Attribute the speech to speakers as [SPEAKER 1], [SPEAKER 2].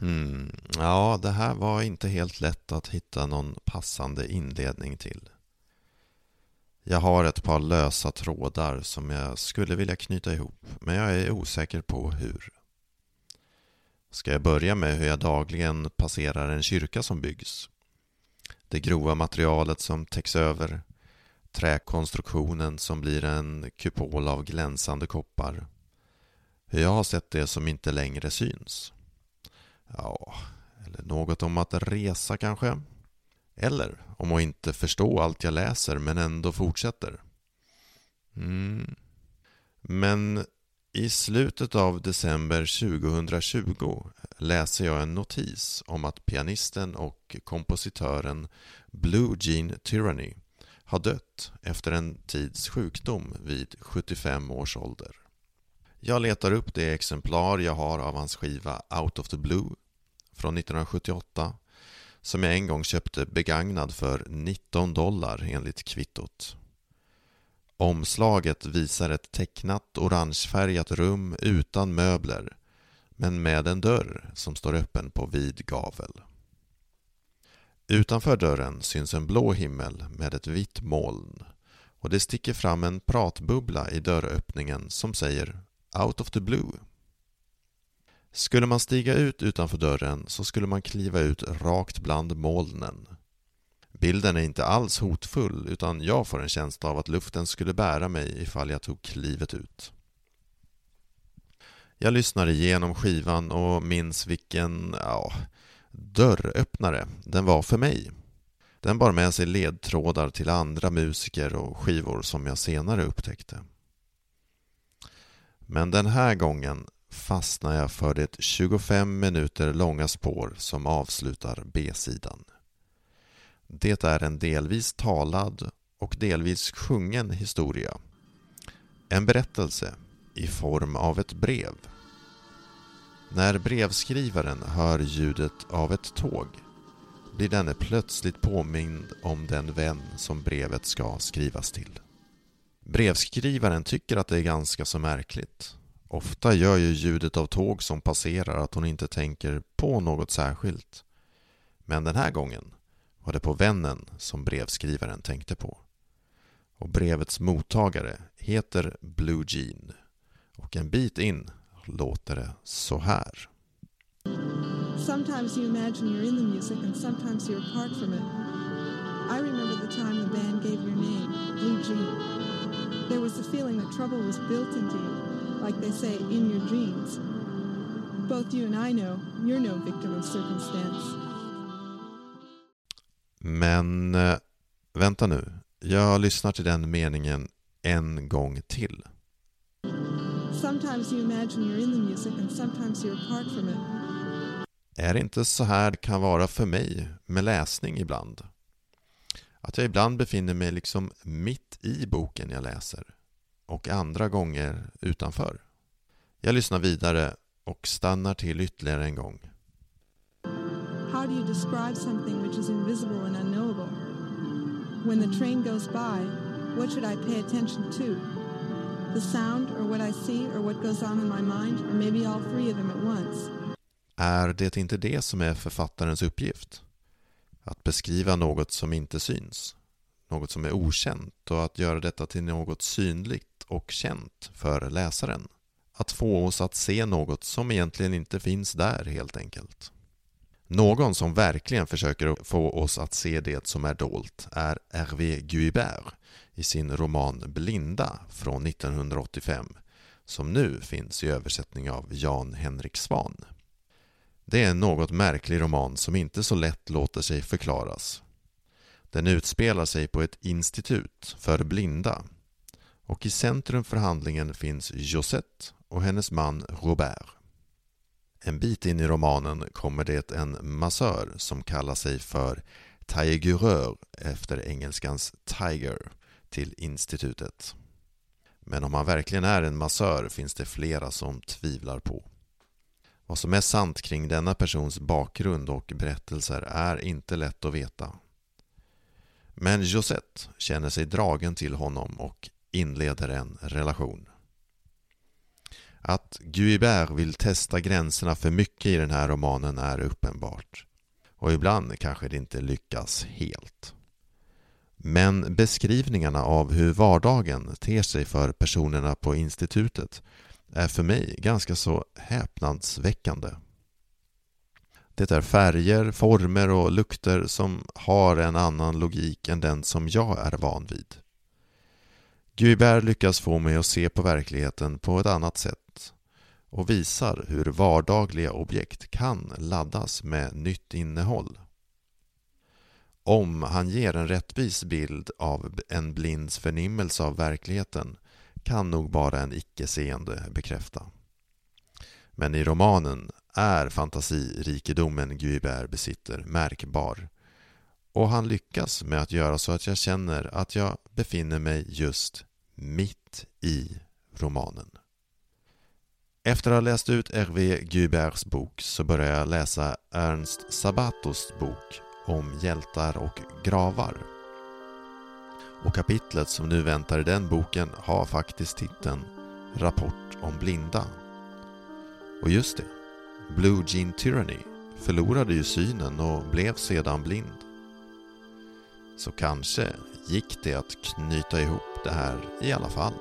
[SPEAKER 1] Mm. Ja, det här var inte helt lätt att hitta någon passande inledning till. Jag har ett par lösa trådar som jag skulle vilja knyta ihop, men jag är osäker på hur. Ska jag börja med hur jag dagligen passerar en kyrka som byggs? Det grova materialet som täcks över, träkonstruktionen som blir en kupol av glänsande koppar. Hur jag har sett det som inte längre syns. Ja, eller något om att resa kanske? Eller om att inte förstå allt jag läser men ändå fortsätter. Mm. Men i slutet av december 2020 läser jag en notis om att pianisten och kompositören Blue Jean Tyranny har dött efter en tids sjukdom vid 75 års ålder. Jag letar upp det exemplar jag har av hans skiva Out of the Blue från 1978 som jag en gång köpte begagnad för 19 dollar enligt kvittot. Omslaget visar ett tecknat orangefärgat rum utan möbler men med en dörr som står öppen på vid gavel. Utanför dörren syns en blå himmel med ett vitt moln och det sticker fram en pratbubbla i dörröppningen som säger Out of the blue. Skulle man stiga ut utanför dörren så skulle man kliva ut rakt bland molnen. Bilden är inte alls hotfull utan jag får en känsla av att luften skulle bära mig ifall jag tog klivet ut. Jag lyssnar igenom skivan och minns vilken, ja, dörröppnare den var för mig. Den bar med sig ledtrådar till andra musiker och skivor som jag senare upptäckte. Men den här gången fastnar jag för det 25 minuter långa spår som avslutar B-sidan. Det är en delvis talad och delvis sjungen historia. En berättelse i form av ett brev. När brevskrivaren hör ljudet av ett tåg blir denne plötsligt påmind om den vän som brevet ska skrivas till. Brevskrivaren tycker att det är ganska så märkligt. Ofta gör ju ljudet av tåg som passerar att hon inte tänker på något särskilt. Men den här gången var det på vännen som brevskrivaren tänkte på. Och brevets mottagare heter Blue Jean. Och en bit in låter det så här.
[SPEAKER 2] Sometimes you imagine you're in the music and sometimes you're apart from it. I remember the time the band gave your name, Blue Jean. There was a feeling that trouble was built into you, like they say, in your dreams. Both you and I know you're no victim of circumstance.
[SPEAKER 1] Men eh, vänta nu, jag lyssnar till den meningen en gång till.
[SPEAKER 2] Sometimes you imagine you're in the music and sometimes you're apart from it.
[SPEAKER 1] Är det inte så här det kan vara för mig med läsning ibland? Att jag ibland befinner mig liksom mitt i boken jag läser och andra gånger utanför. Jag lyssnar vidare och stannar till ytterligare en gång.
[SPEAKER 2] How do you describe something which is invisible and unknowable? When the train goes by, what should I pay attention to? The sound, or what I see, or what goes on in my mind, or maybe all three of them at once?
[SPEAKER 1] Är det inte det som är författarens uppgift? Att beskriva något som inte syns, något som är okänt och att göra detta till något synligt och känt för läsaren. Att få oss att se något som egentligen inte finns där helt enkelt. Någon som verkligen försöker få oss att se det som är dolt är Hervé Guibert i sin roman Blinda från 1985 som nu finns i översättning av Jan Henrik Svan. Det är en något märklig roman som inte så lätt låter sig förklaras. Den utspelar sig på ett institut för blinda och i centrum för handlingen finns Josette och hennes man Robert. En bit in i romanen kommer det en massör som kallar sig för taigurör efter engelskans tiger till institutet. Men om han verkligen är en massör finns det flera som tvivlar på. Vad som är sant kring denna persons bakgrund och berättelser är inte lätt att veta. Men Josette känner sig dragen till honom och inleder en relation. Att Guibert vill testa gränserna för mycket i den här romanen är uppenbart. Och ibland kanske det inte lyckas helt. Men beskrivningarna av hur vardagen ter sig för personerna på institutet är för mig ganska så häpnadsväckande. Det är färger, former och lukter som har en annan logik än den som jag är van vid. Guibert lyckas få mig att se på verkligheten på ett annat sätt och visar hur vardagliga objekt kan laddas med nytt innehåll. Om han ger en rättvis bild av en blinds förnimmelse av verkligheten kan nog bara en icke-seende bekräfta. Men i romanen är fantasirikedomen Guibert besitter märkbar och han lyckas med att göra så att jag känner att jag befinner mig just mitt i romanen. Efter att ha läst ut Hervé Guiberts bok så börjar jag läsa Ernst Sabatos bok om hjältar och gravar. Och kapitlet som nu väntar i den boken har faktiskt titeln Rapport om blinda. Och just det, Blue Jean Tyranny förlorade ju synen och blev sedan blind. Så kanske gick det att knyta ihop det här i alla fall.